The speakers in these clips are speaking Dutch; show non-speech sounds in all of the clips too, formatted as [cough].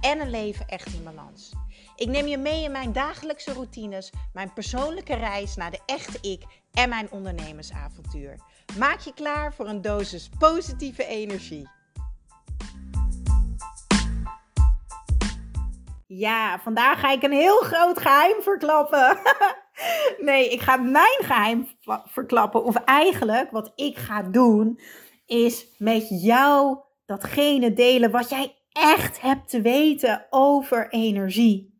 en een leven echt in balans. Ik neem je mee in mijn dagelijkse routines, mijn persoonlijke reis naar de echte ik en mijn ondernemersavontuur. Maak je klaar voor een dosis positieve energie. Ja, vandaag ga ik een heel groot geheim verklappen. [laughs] nee, ik ga mijn geheim verklappen. Of eigenlijk wat ik ga doen, is met jou datgene delen wat jij echt hebt te weten over energie.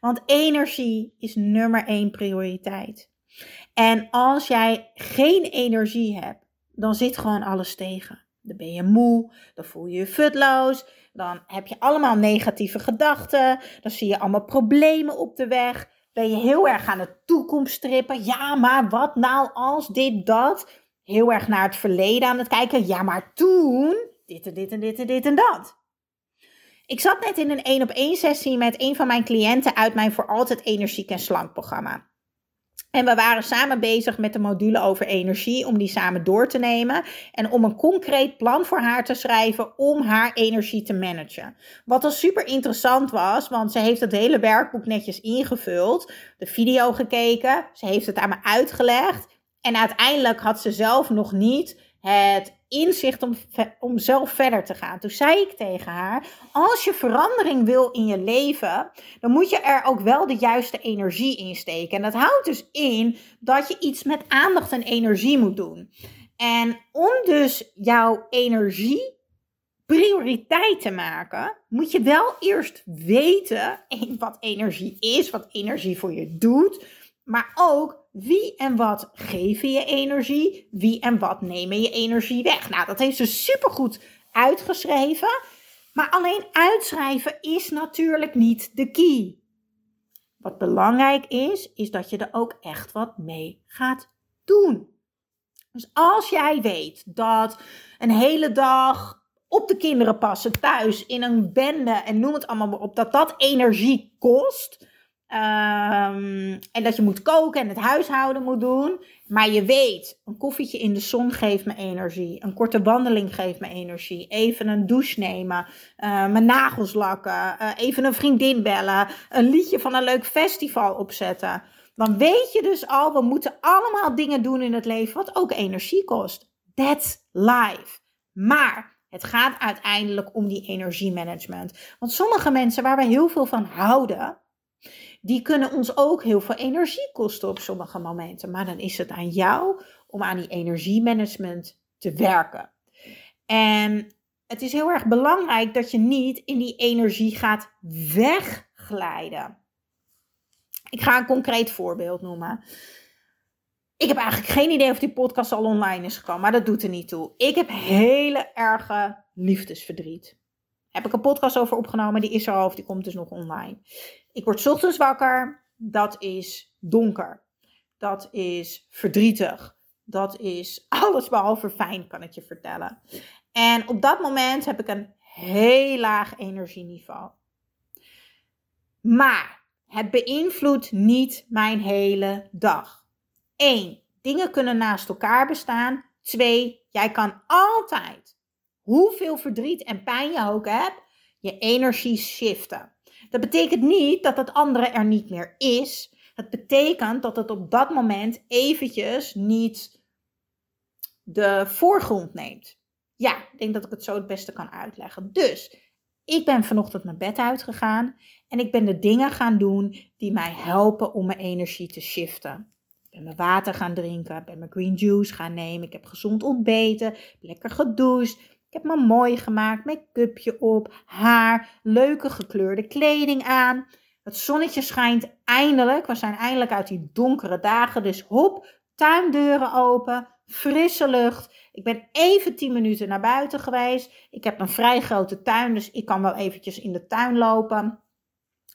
Want energie is nummer één prioriteit. En als jij geen energie hebt, dan zit gewoon alles tegen. Dan ben je moe, dan voel je je futloos, dan heb je allemaal negatieve gedachten, dan zie je allemaal problemen op de weg. Ben je heel erg aan de toekomst strippen. Ja, maar wat nou als dit, dat? Heel erg naar het verleden aan het kijken. Ja, maar toen, dit en dit en dit en dit en dat. Ik zat net in een één op één sessie met een van mijn cliënten uit mijn voor altijd energiek en slank programma. En we waren samen bezig met de module over energie, om die samen door te nemen. En om een concreet plan voor haar te schrijven om haar energie te managen. Wat al super interessant was, want ze heeft het hele werkboek netjes ingevuld. De video gekeken, ze heeft het aan me uitgelegd. En uiteindelijk had ze zelf nog niet het inzicht om, om zelf verder te gaan. Toen zei ik tegen haar: Als je verandering wil in je leven, dan moet je er ook wel de juiste energie in steken. En dat houdt dus in dat je iets met aandacht en energie moet doen. En om dus jouw energie prioriteit te maken, moet je wel eerst weten [laughs] wat energie is, wat energie voor je doet, maar ook wie en wat geven je energie? Wie en wat nemen je energie weg? Nou, dat heeft ze supergoed uitgeschreven. Maar alleen uitschrijven is natuurlijk niet de key. Wat belangrijk is, is dat je er ook echt wat mee gaat doen. Dus als jij weet dat een hele dag op de kinderen passen thuis in een bende en noem het allemaal maar op, dat dat energie kost Um, en dat je moet koken en het huishouden moet doen. Maar je weet, een koffietje in de zon geeft me energie. Een korte wandeling geeft me energie. Even een douche nemen. Uh, mijn nagels lakken. Uh, even een vriendin bellen. Een liedje van een leuk festival opzetten. Dan weet je dus al, we moeten allemaal dingen doen in het leven wat ook energie kost. That's life. Maar het gaat uiteindelijk om die energiemanagement. Want sommige mensen waar we heel veel van houden die kunnen ons ook heel veel energie kosten op sommige momenten. Maar dan is het aan jou om aan die energiemanagement te werken. En het is heel erg belangrijk dat je niet in die energie gaat wegglijden. Ik ga een concreet voorbeeld noemen. Ik heb eigenlijk geen idee of die podcast al online is gekomen, maar dat doet er niet toe. Ik heb hele erge liefdesverdriet. Heb ik een podcast over opgenomen, die is er al of die komt dus nog online. Ik word ochtends wakker. Dat is donker. Dat is verdrietig. Dat is [laughs] alles behalve fijn, kan ik je vertellen. En op dat moment heb ik een heel laag energieniveau. Maar het beïnvloedt niet mijn hele dag. 1. Dingen kunnen naast elkaar bestaan. 2. Jij kan altijd, hoeveel verdriet en pijn je ook hebt, je energie shiften. Dat betekent niet dat het andere er niet meer is. Het betekent dat het op dat moment eventjes niet de voorgrond neemt. Ja, ik denk dat ik het zo het beste kan uitleggen. Dus ik ben vanochtend mijn bed uitgegaan en ik ben de dingen gaan doen die mij helpen om mijn energie te shiften. Ik ben mijn water gaan drinken, ik ben mijn green juice gaan nemen, ik heb gezond ontbeten, lekker gedoucht, heb me mooi gemaakt, make-upje op, haar, leuke gekleurde kleding aan. Het zonnetje schijnt eindelijk. We zijn eindelijk uit die donkere dagen. Dus hop, tuindeuren open, frisse lucht. Ik ben even 10 minuten naar buiten geweest. Ik heb een vrij grote tuin, dus ik kan wel eventjes in de tuin lopen.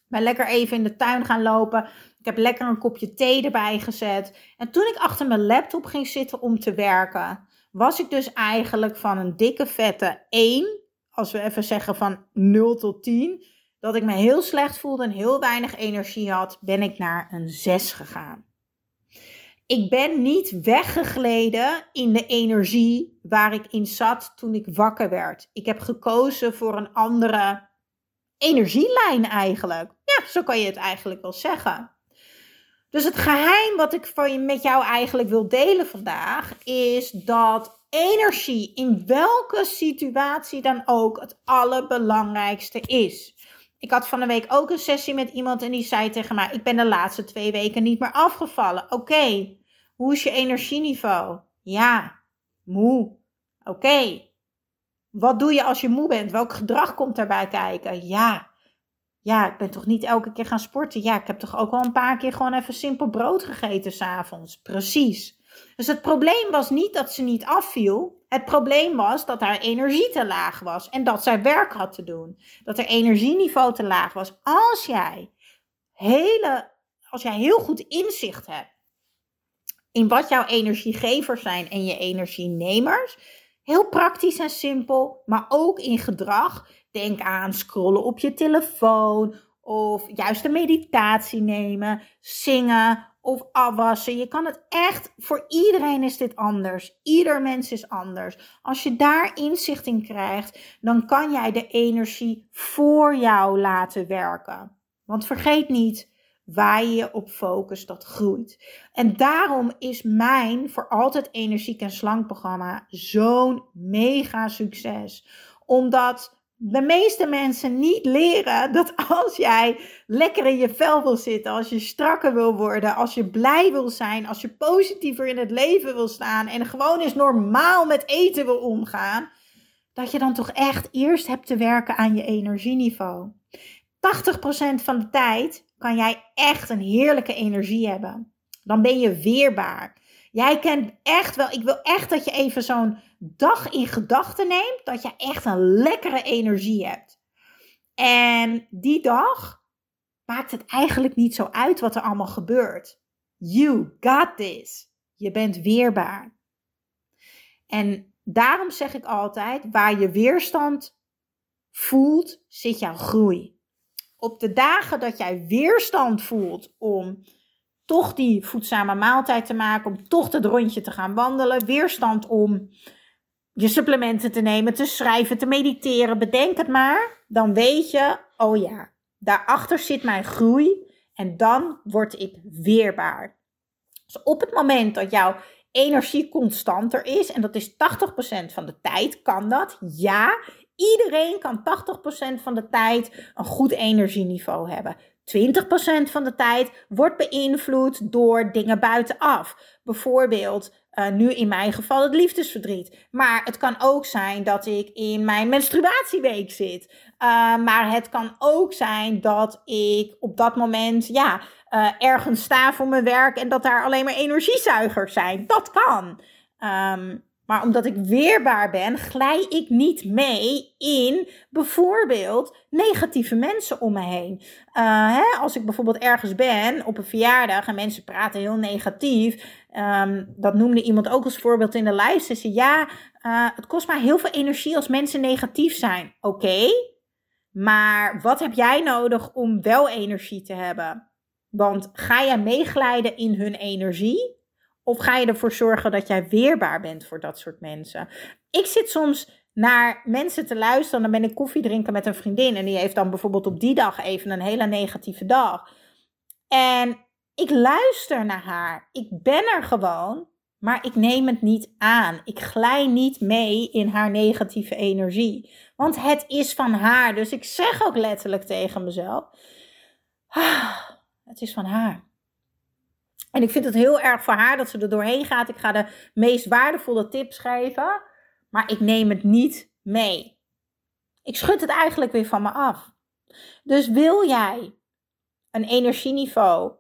Ben lekker even in de tuin gaan lopen. Ik heb lekker een kopje thee erbij gezet. En toen ik achter mijn laptop ging zitten om te werken, was ik dus eigenlijk van een dikke vette 1, als we even zeggen van 0 tot 10, dat ik me heel slecht voelde en heel weinig energie had, ben ik naar een 6 gegaan. Ik ben niet weggegleden in de energie waar ik in zat toen ik wakker werd. Ik heb gekozen voor een andere energielijn eigenlijk. Ja, zo kan je het eigenlijk wel zeggen. Dus het geheim wat ik van je, met jou eigenlijk wil delen vandaag is dat energie in welke situatie dan ook het allerbelangrijkste is. Ik had van de week ook een sessie met iemand en die zei tegen mij: Ik ben de laatste twee weken niet meer afgevallen. Oké, hoe is je energieniveau? Ja, moe. Oké. Wat doe je als je moe bent? Welk gedrag komt daarbij kijken? Ja. Ja, ik ben toch niet elke keer gaan sporten? Ja, ik heb toch ook al een paar keer gewoon even simpel brood gegeten s'avonds. Precies. Dus het probleem was niet dat ze niet afviel. Het probleem was dat haar energie te laag was en dat zij werk had te doen. Dat haar energieniveau te laag was. Als jij, hele, als jij heel goed inzicht hebt in wat jouw energiegevers zijn en je energienemers. Heel praktisch en simpel, maar ook in gedrag. Denk aan scrollen op je telefoon of juist een meditatie nemen, zingen of afwassen. Je kan het echt, voor iedereen is dit anders. Ieder mens is anders. Als je daar inzicht in krijgt, dan kan jij de energie voor jou laten werken. Want vergeet niet, waar je je op focust, dat groeit. En daarom is mijn voor altijd energiek en slank programma zo'n mega succes. Omdat de meeste mensen niet leren dat als jij lekker in je vel wil zitten, als je strakker wil worden, als je blij wil zijn, als je positiever in het leven wil staan en gewoon eens normaal met eten wil omgaan, dat je dan toch echt eerst hebt te werken aan je energieniveau. 80% van de tijd kan jij echt een heerlijke energie hebben. Dan ben je weerbaar. Jij kent echt wel, ik wil echt dat je even zo'n dag in gedachten neemt, dat je echt een lekkere energie hebt. En die dag maakt het eigenlijk niet zo uit wat er allemaal gebeurt. You got this. Je bent weerbaar. En daarom zeg ik altijd, waar je weerstand voelt, zit jouw groei op de dagen dat jij weerstand voelt om toch die voedzame maaltijd te maken, om toch het rondje te gaan wandelen, weerstand om je supplementen te nemen, te schrijven, te mediteren, bedenk het maar, dan weet je, oh ja, daarachter zit mijn groei en dan word ik weerbaar. Dus op het moment dat jouw energie constanter is, en dat is 80% van de tijd, kan dat, ja, Iedereen kan 80% van de tijd een goed energieniveau hebben. 20% van de tijd wordt beïnvloed door dingen buitenaf. Bijvoorbeeld, uh, nu in mijn geval het liefdesverdriet. Maar het kan ook zijn dat ik in mijn menstruatieweek zit. Uh, maar het kan ook zijn dat ik op dat moment ja, uh, ergens sta voor mijn werk en dat daar alleen maar energiezuigers zijn. Dat kan. Um, maar omdat ik weerbaar ben, glij ik niet mee in bijvoorbeeld negatieve mensen om me heen. Uh, hè, als ik bijvoorbeeld ergens ben op een verjaardag en mensen praten heel negatief. Um, dat noemde iemand ook als voorbeeld in de live sessie. Ja, uh, het kost maar heel veel energie als mensen negatief zijn. Oké, maar wat heb jij nodig om wel energie te hebben? Want ga jij meeglijden in hun energie? Of ga je ervoor zorgen dat jij weerbaar bent voor dat soort mensen? Ik zit soms naar mensen te luisteren. Dan ben ik koffie drinken met een vriendin. En die heeft dan bijvoorbeeld op die dag even een hele negatieve dag. En ik luister naar haar. Ik ben er gewoon. Maar ik neem het niet aan. Ik glij niet mee in haar negatieve energie. Want het is van haar. Dus ik zeg ook letterlijk tegen mezelf: ah, Het is van haar. En ik vind het heel erg voor haar dat ze er doorheen gaat. Ik ga de meest waardevolle tips geven, maar ik neem het niet mee. Ik schud het eigenlijk weer van me af. Dus wil jij een energieniveau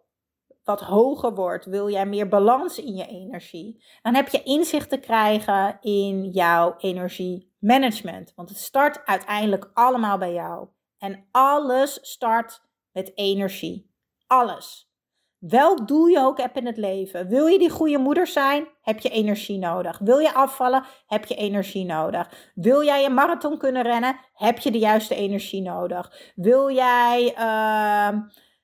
wat hoger wordt, wil jij meer balans in je energie, dan heb je inzicht te krijgen in jouw energiemanagement. Want het start uiteindelijk allemaal bij jou. En alles start met energie. Alles. Welk doel je ook hebt in het leven. Wil je die goede moeder zijn, heb je energie nodig. Wil je afvallen, heb je energie nodig. Wil jij een marathon kunnen rennen, heb je de juiste energie nodig. Wil jij, uh,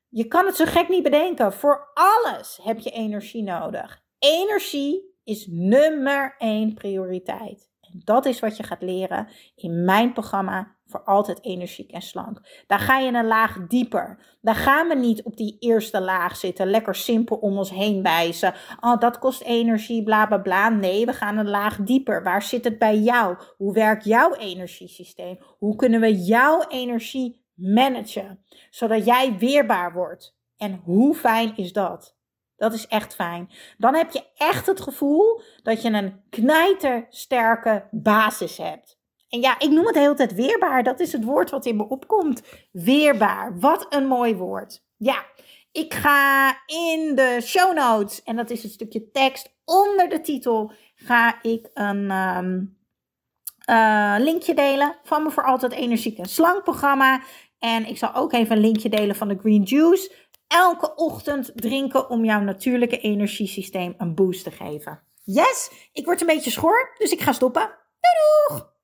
je kan het zo gek niet bedenken. Voor alles heb je energie nodig. Energie is nummer één prioriteit. En dat is wat je gaat leren in mijn programma voor altijd energiek en slank. Daar ga je een laag dieper. Daar gaan we niet op die eerste laag zitten, lekker simpel om ons heen wijzen. Oh, dat kost energie, bla bla bla. Nee, we gaan een laag dieper. Waar zit het bij jou? Hoe werkt jouw energiesysteem? Hoe kunnen we jouw energie managen, zodat jij weerbaar wordt? En hoe fijn is dat? Dat is echt fijn. Dan heb je echt het gevoel dat je een knijtersterke basis hebt. En ja, ik noem het de hele tijd weerbaar. Dat is het woord wat in me opkomt. Weerbaar. Wat een mooi woord. Ja, ik ga in de show notes, en dat is een stukje tekst onder de titel, ga ik een um, uh, linkje delen van me voor altijd energiek en slank programma. En ik zal ook even een linkje delen van de Green Juice. Elke ochtend drinken om jouw natuurlijke energiesysteem een boost te geven. Yes, ik word een beetje schor, dus ik ga stoppen. Doei doeg!